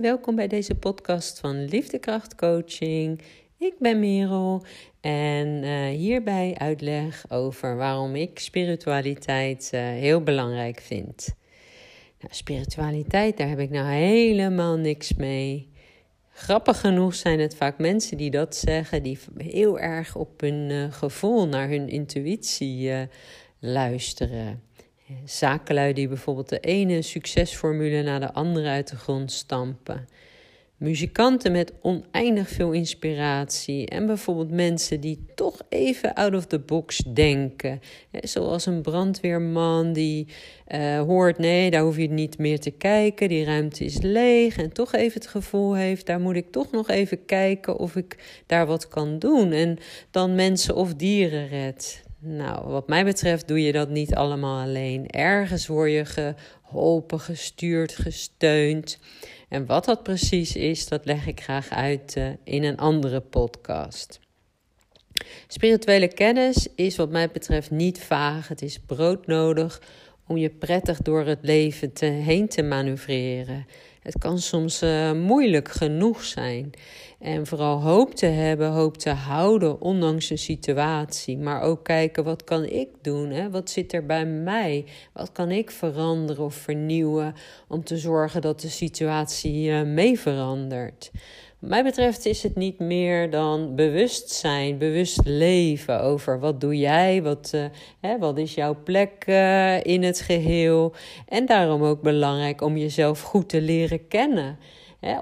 Welkom bij deze podcast van Liefdekracht Coaching. Ik ben Merel en uh, hierbij uitleg over waarom ik spiritualiteit uh, heel belangrijk vind. Nou, spiritualiteit, daar heb ik nou helemaal niks mee. Grappig genoeg zijn het vaak mensen die dat zeggen, die heel erg op hun uh, gevoel, naar hun intuïtie luisteren. Zakenlui die bijvoorbeeld de ene succesformule na de andere uit de grond stampen. Muzikanten met oneindig veel inspiratie. En bijvoorbeeld mensen die toch even out of the box denken. Zoals een brandweerman die uh, hoort: nee, daar hoef je niet meer te kijken. Die ruimte is leeg. En toch even het gevoel heeft: daar moet ik toch nog even kijken of ik daar wat kan doen. En dan mensen of dieren redt. Nou, wat mij betreft doe je dat niet allemaal alleen. Ergens word je geholpen, gestuurd, gesteund. En wat dat precies is, dat leg ik graag uit uh, in een andere podcast. Spirituele kennis is wat mij betreft niet vaag. Het is broodnodig om je prettig door het leven heen te manoeuvreren. Het kan soms uh, moeilijk genoeg zijn. En vooral hoop te hebben, hoop te houden, ondanks een situatie. Maar ook kijken, wat kan ik doen? Hè? Wat zit er bij mij? Wat kan ik veranderen of vernieuwen om te zorgen dat de situatie uh, mee verandert? Mij betreft is het niet meer dan bewustzijn, bewust leven over wat doe jij, wat, uh, hè, wat is jouw plek uh, in het geheel. En daarom ook belangrijk om jezelf goed te leren kennen.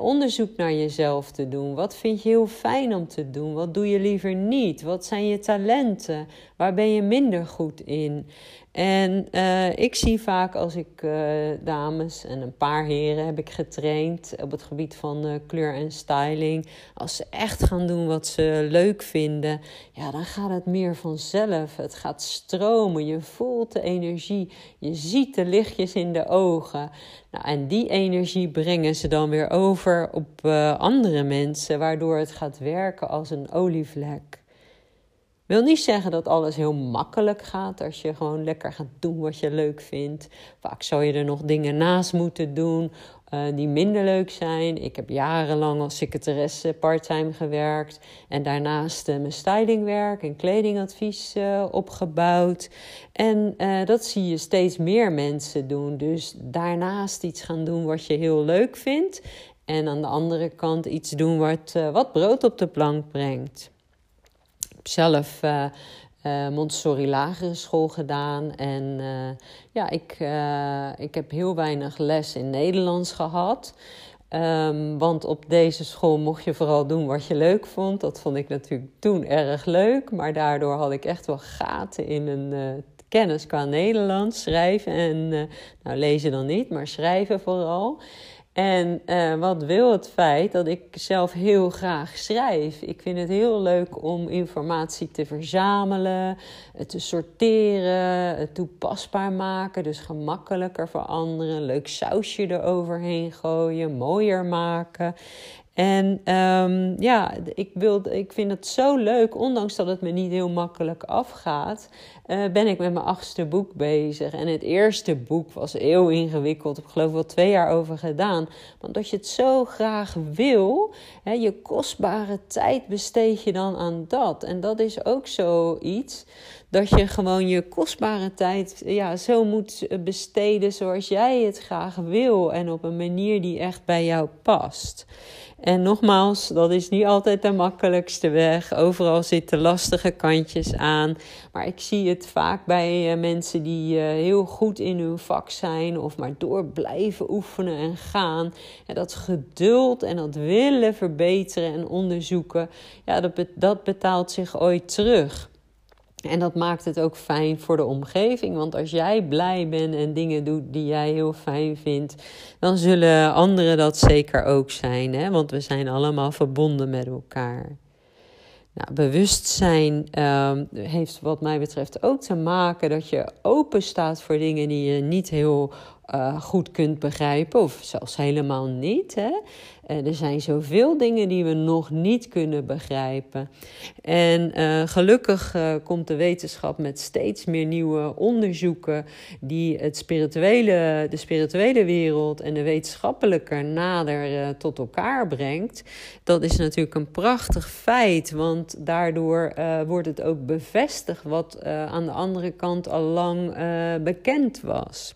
Onderzoek naar jezelf te doen. Wat vind je heel fijn om te doen? Wat doe je liever niet? Wat zijn je talenten? Waar ben je minder goed in? En uh, ik zie vaak als ik uh, dames en een paar heren heb ik getraind op het gebied van uh, kleur en styling. Als ze echt gaan doen wat ze leuk vinden, ja, dan gaat het meer vanzelf. Het gaat stromen. Je voelt de energie. Je ziet de lichtjes in de ogen. Nou, en die energie brengen ze dan weer over op andere mensen, waardoor het gaat werken als een olievlek wil niet zeggen dat alles heel makkelijk gaat als je gewoon lekker gaat doen wat je leuk vindt. Vaak zou je er nog dingen naast moeten doen uh, die minder leuk zijn. Ik heb jarenlang als secretaresse parttime gewerkt en daarnaast uh, mijn stylingwerk en kledingadvies uh, opgebouwd. En dat zie je steeds meer mensen doen. Dus daarnaast iets gaan doen wat je heel leuk vindt. En aan de andere kant iets doen wat, wat brood op de plank brengt zelf uh, Montessori lagere school gedaan. En uh, ja, ik, ik heb heel weinig les in Nederlands gehad. Um, want op deze school mocht je vooral doen wat je leuk vond. Dat vond ik natuurlijk toen erg leuk. Maar daardoor had ik echt wel gaten in een kennis qua Nederlands. Schrijven en, nou lezen dan niet, maar schrijven vooral. En uh, wat wil het feit dat ik zelf heel graag schrijf? Ik vind het heel leuk om informatie te verzamelen, te sorteren, het toepasbaar maken, dus gemakkelijker voor anderen, leuk sausje eroverheen gooien, mooier maken. En um, ja, ik, wil, ik vind het zo leuk, ondanks dat het me niet heel makkelijk afgaat, uh, ben ik met mijn achtste boek bezig. En het eerste boek was heel ingewikkeld. Ik geloof wel twee jaar over gedaan. Want dat je het zo graag wil, hè, je kostbare tijd besteed je dan aan dat. En dat is ook zoiets dat je gewoon je kostbare tijd ja, zo moet besteden zoals jij het graag wil. En op een manier die echt bij jou past. En nogmaals, dat is niet altijd de makkelijkste weg. Overal zitten lastige kantjes aan. Maar ik zie het vaak bij uh, mensen die uh, heel goed in hun vak zijn of maar door blijven oefenen en gaan. En dat geduld en dat willen verbeteren en onderzoeken, ja, dat, dat betaalt zich ooit terug. En dat maakt het ook fijn voor de omgeving. Want als jij blij bent en dingen doet die jij heel fijn vindt, dan zullen anderen dat zeker ook zijn. Hè? Want we zijn allemaal verbonden met elkaar. Nou, bewustzijn um, heeft wat mij betreft ook te maken dat je open staat voor dingen die je niet heel uh, goed kunt begrijpen, of zelfs helemaal niet. Hè? Uh, er zijn zoveel dingen die we nog niet kunnen begrijpen. En uh, gelukkig komt de wetenschap met steeds meer nieuwe onderzoeken die het spirituele, de spirituele wereld en de wetenschappelijke nader tot elkaar brengt. Dat is natuurlijk een prachtig feit, want daardoor wordt het ook bevestigd wat aan de andere kant al lang bekend was.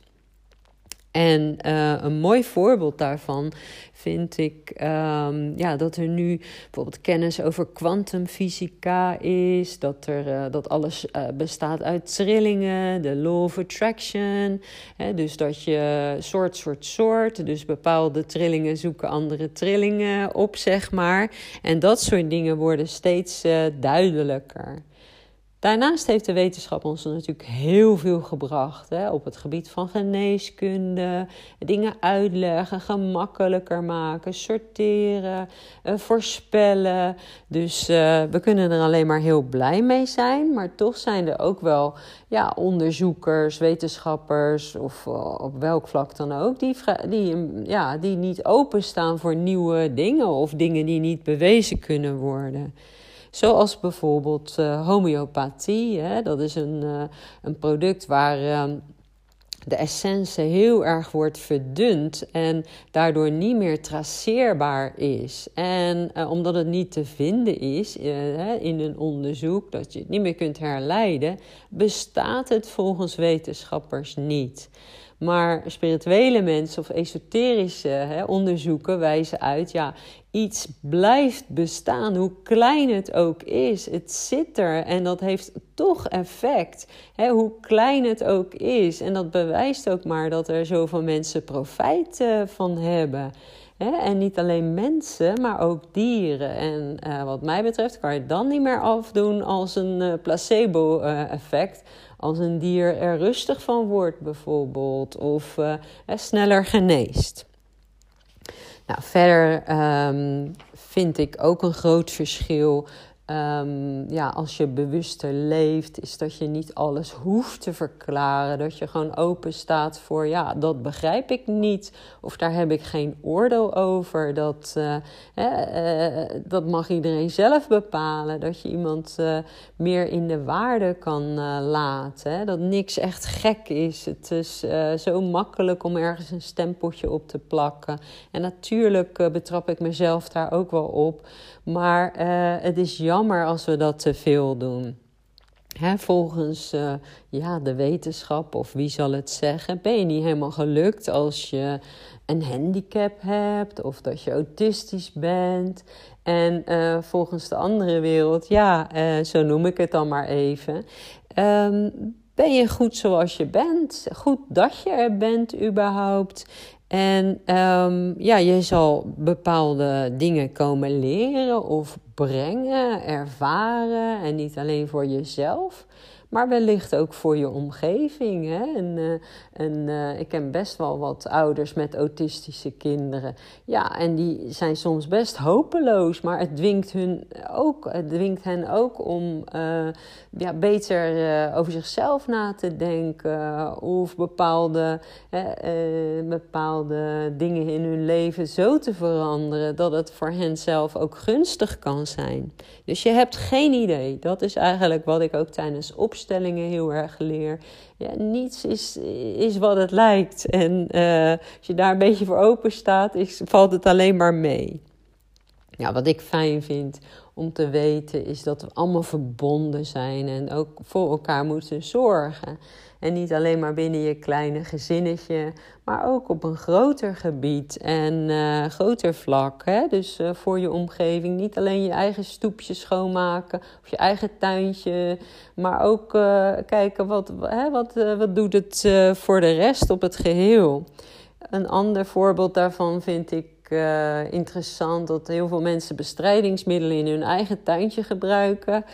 En uh, een mooi voorbeeld daarvan vind ik um, ja, dat er nu bijvoorbeeld kennis over kwantumfysica is, dat, er, uh, dat alles uh, bestaat uit trillingen, de law of attraction. Hè, dus dat je soort, soort, soort, dus bepaalde trillingen zoeken andere trillingen op, zeg maar. En dat soort dingen worden steeds duidelijker. Daarnaast heeft de wetenschap ons natuurlijk heel veel gebracht hè, op het gebied van geneeskunde, dingen uitleggen, gemakkelijker maken, sorteren, uh, voorspellen. Dus uh, we kunnen er alleen maar heel blij mee zijn, maar toch zijn er ook wel ja, onderzoekers, wetenschappers of uh, op welk vlak dan ook, die, die, ja, die niet openstaan voor nieuwe dingen of dingen die niet bewezen kunnen worden. Zoals bijvoorbeeld uh, homeopathie. Hè? Dat is een, uh, een product waar uh, de essence heel erg wordt verdund en daardoor niet meer traceerbaar is. En uh, omdat het niet te vinden is in een onderzoek, dat je het niet meer kunt herleiden, bestaat het volgens wetenschappers niet. Maar spirituele mensen of esoterische hè, onderzoeken wijzen uit, ja, iets blijft bestaan, hoe klein het ook is. Het zit er en dat heeft toch effect, hè, hoe klein het ook is. En dat bewijst ook maar dat er zoveel mensen profijt van hebben. Hè? En niet alleen mensen, maar ook dieren. En uh, wat mij betreft kan je dan niet meer afdoen als een uh, placebo-effect als een dier er rustig van wordt, bijvoorbeeld, of uh, sneller geneest. Nou, verder um, vind ik ook een groot verschil Um, ja, als je bewuster leeft, is dat je niet alles hoeft te verklaren. Dat je gewoon open staat voor, ja, dat begrijp ik niet. Of daar heb ik geen oordeel over. Dat, uh, uh, dat mag iedereen zelf bepalen. Dat je iemand uh, meer in de waarde kan laten. Hè? Dat niks echt gek is. Het is zo makkelijk om ergens een stempeltje op te plakken. En natuurlijk betrap ik mezelf daar ook wel op. Maar het is jammer jammer als we dat te veel doen. Volgens uh, ja, de wetenschap, of wie zal het zeggen, ben je niet helemaal gelukt als je een handicap hebt of dat je autistisch bent. En uh, volgens de andere wereld, ja, uh, zo noem ik het dan maar even. Um, ben je goed zoals je bent? Goed dat je er bent überhaupt? En um, ja, je zal bepaalde dingen komen leren of brengen, ervaren. En niet alleen voor jezelf, maar wellicht ook voor je omgeving. Hè? En, uh, en uh, ik ken best wel wat ouders met autistische kinderen. Ja, en die zijn soms best hopeloos, maar het dwingt, hun ook, het dwingt hen ook om uh, ja, beter over zichzelf na te denken. Of bepaalde, bepaalde dingen in hun leven zo te veranderen dat het voor hen zelf ook gunstig kan zijn. Dus je hebt geen idee. Dat is eigenlijk wat ik ook tijdens opstelling heel erg leer. Ja, niets is, is wat het lijkt. En uh, als je daar een beetje voor open staat, valt het alleen maar mee. Ja, wat ik fijn vind om te weten is dat we allemaal verbonden zijn en ook voor elkaar moeten zorgen. En niet alleen maar binnen je kleine gezinnetje, maar ook op een groter gebied en uh, groter vlak. Hè? Dus uh, voor je omgeving. Niet alleen je eigen stoepje schoonmaken of je eigen tuintje, maar ook uh, kijken wat, hè, wat, wat doet het voor de rest op het geheel. Een ander voorbeeld daarvan vind ik uh, interessant dat heel veel mensen bestrijdingsmiddelen in hun eigen tuintje gebruiken.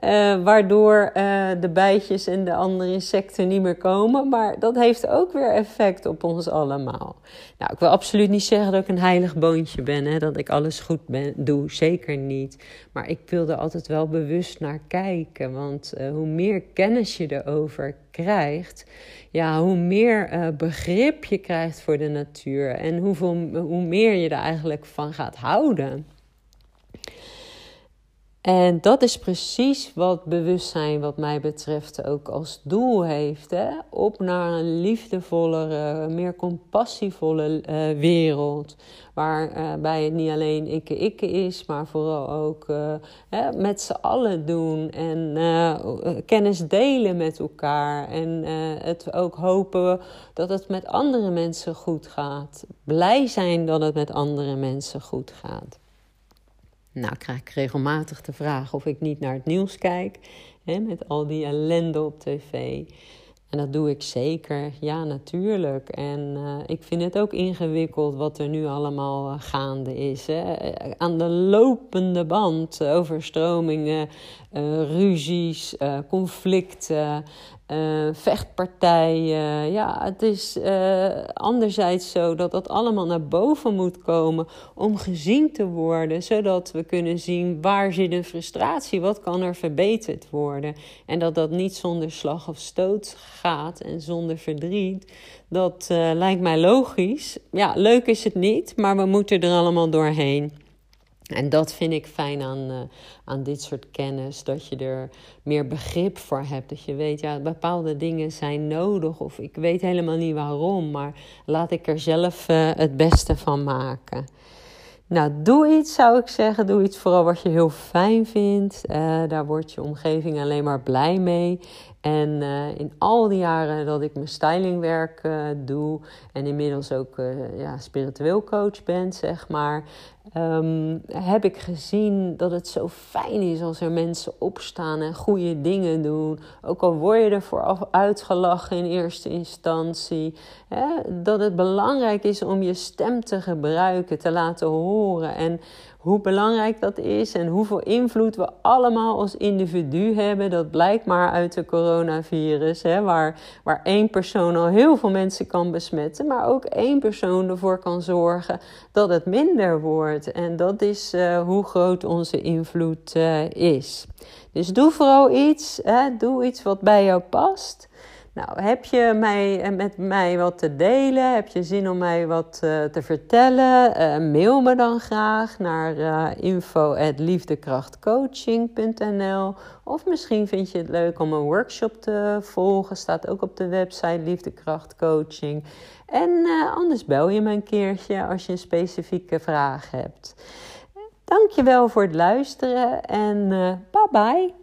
Uh, waardoor uh, de bijtjes en de andere insecten niet meer komen. Maar dat heeft ook weer effect op ons allemaal. Nou, ik wil absoluut niet zeggen dat ik een heilig boontje ben. Hè, dat ik alles goed ben, doe. Zeker niet. Maar ik wil er altijd wel bewust naar kijken. Want hoe meer kennis je erover krijgt, ja, hoe meer begrip je krijgt voor de natuur. En hoeveel, hoe meer je er eigenlijk van gaat houden. En dat is precies wat bewustzijn, wat mij betreft, ook als doel heeft. Hè? Op naar een liefdevollere, meer compassievolle uh, wereld. Waarbij uh, het niet alleen ikke ikke is, maar vooral ook uh, hè, met z'n allen doen. En eh, kennis delen met elkaar. En het ook hopen dat het met andere mensen goed gaat. Blij zijn dat het met andere mensen goed gaat. Nou krijg ik regelmatig de vraag of ik niet naar het nieuws kijk. Hè, met al die ellende op tv. En dat doe ik zeker. Ja, natuurlijk. En uh, ik vind het ook ingewikkeld wat er nu allemaal uh, gaande is. Hè. Aan de lopende band. Overstromingen, uh, ruzies, conflicten. Uh, vechtpartijen. Ja, het is uh, anderzijds zo dat dat allemaal naar boven moet komen om gezien te worden, zodat we kunnen zien waar zit de frustratie, wat kan er verbeterd worden. En dat dat niet zonder slag of stoot gaat en zonder verdriet. Dat uh, lijkt mij logisch. Ja, leuk is het niet, maar we moeten er allemaal doorheen. En dat vind ik fijn aan, uh, aan dit soort kennis. Dat je er meer begrip voor hebt. Dat je weet, ja, bepaalde dingen zijn nodig. Of ik weet helemaal niet waarom. Maar laat ik er zelf uh, het beste van maken. Nou, doe iets zou ik zeggen. Doe iets vooral wat je heel fijn vindt. Uh, daar wordt je omgeving alleen maar blij mee. En in al die jaren dat ik mijn stylingwerk uh, doe en inmiddels ook ja, spiritueel coach ben, zeg maar, um, heb ik gezien dat het zo fijn is als er mensen opstaan en goede dingen doen. Ook al word je ervoor uitgelachen in eerste instantie. Hè, dat het belangrijk is om je stem te gebruiken, te laten horen. En hoe belangrijk dat is en hoeveel invloed we allemaal als individu hebben, dat blijkt maar uit de coronavirus, hè, waar, waar één persoon al heel veel mensen kan besmetten, maar ook één persoon ervoor kan zorgen dat het minder wordt. En dat is uh, hoe groot onze invloed uh, is. Dus doe vooral iets, hè, doe iets wat bij jou past. Nou, heb je mij, eh, met mij wat te delen? Heb je zin om mij wat uh, te vertellen? Uh, mail me dan graag naar uh, info.liefdekrachtcoaching.nl Of misschien vind je het leuk om een workshop te volgen. Staat ook op de website Liefdekracht Coaching. En anders bel je me een keertje als je een specifieke vraag hebt. Dankjewel voor het luisteren en bye bye.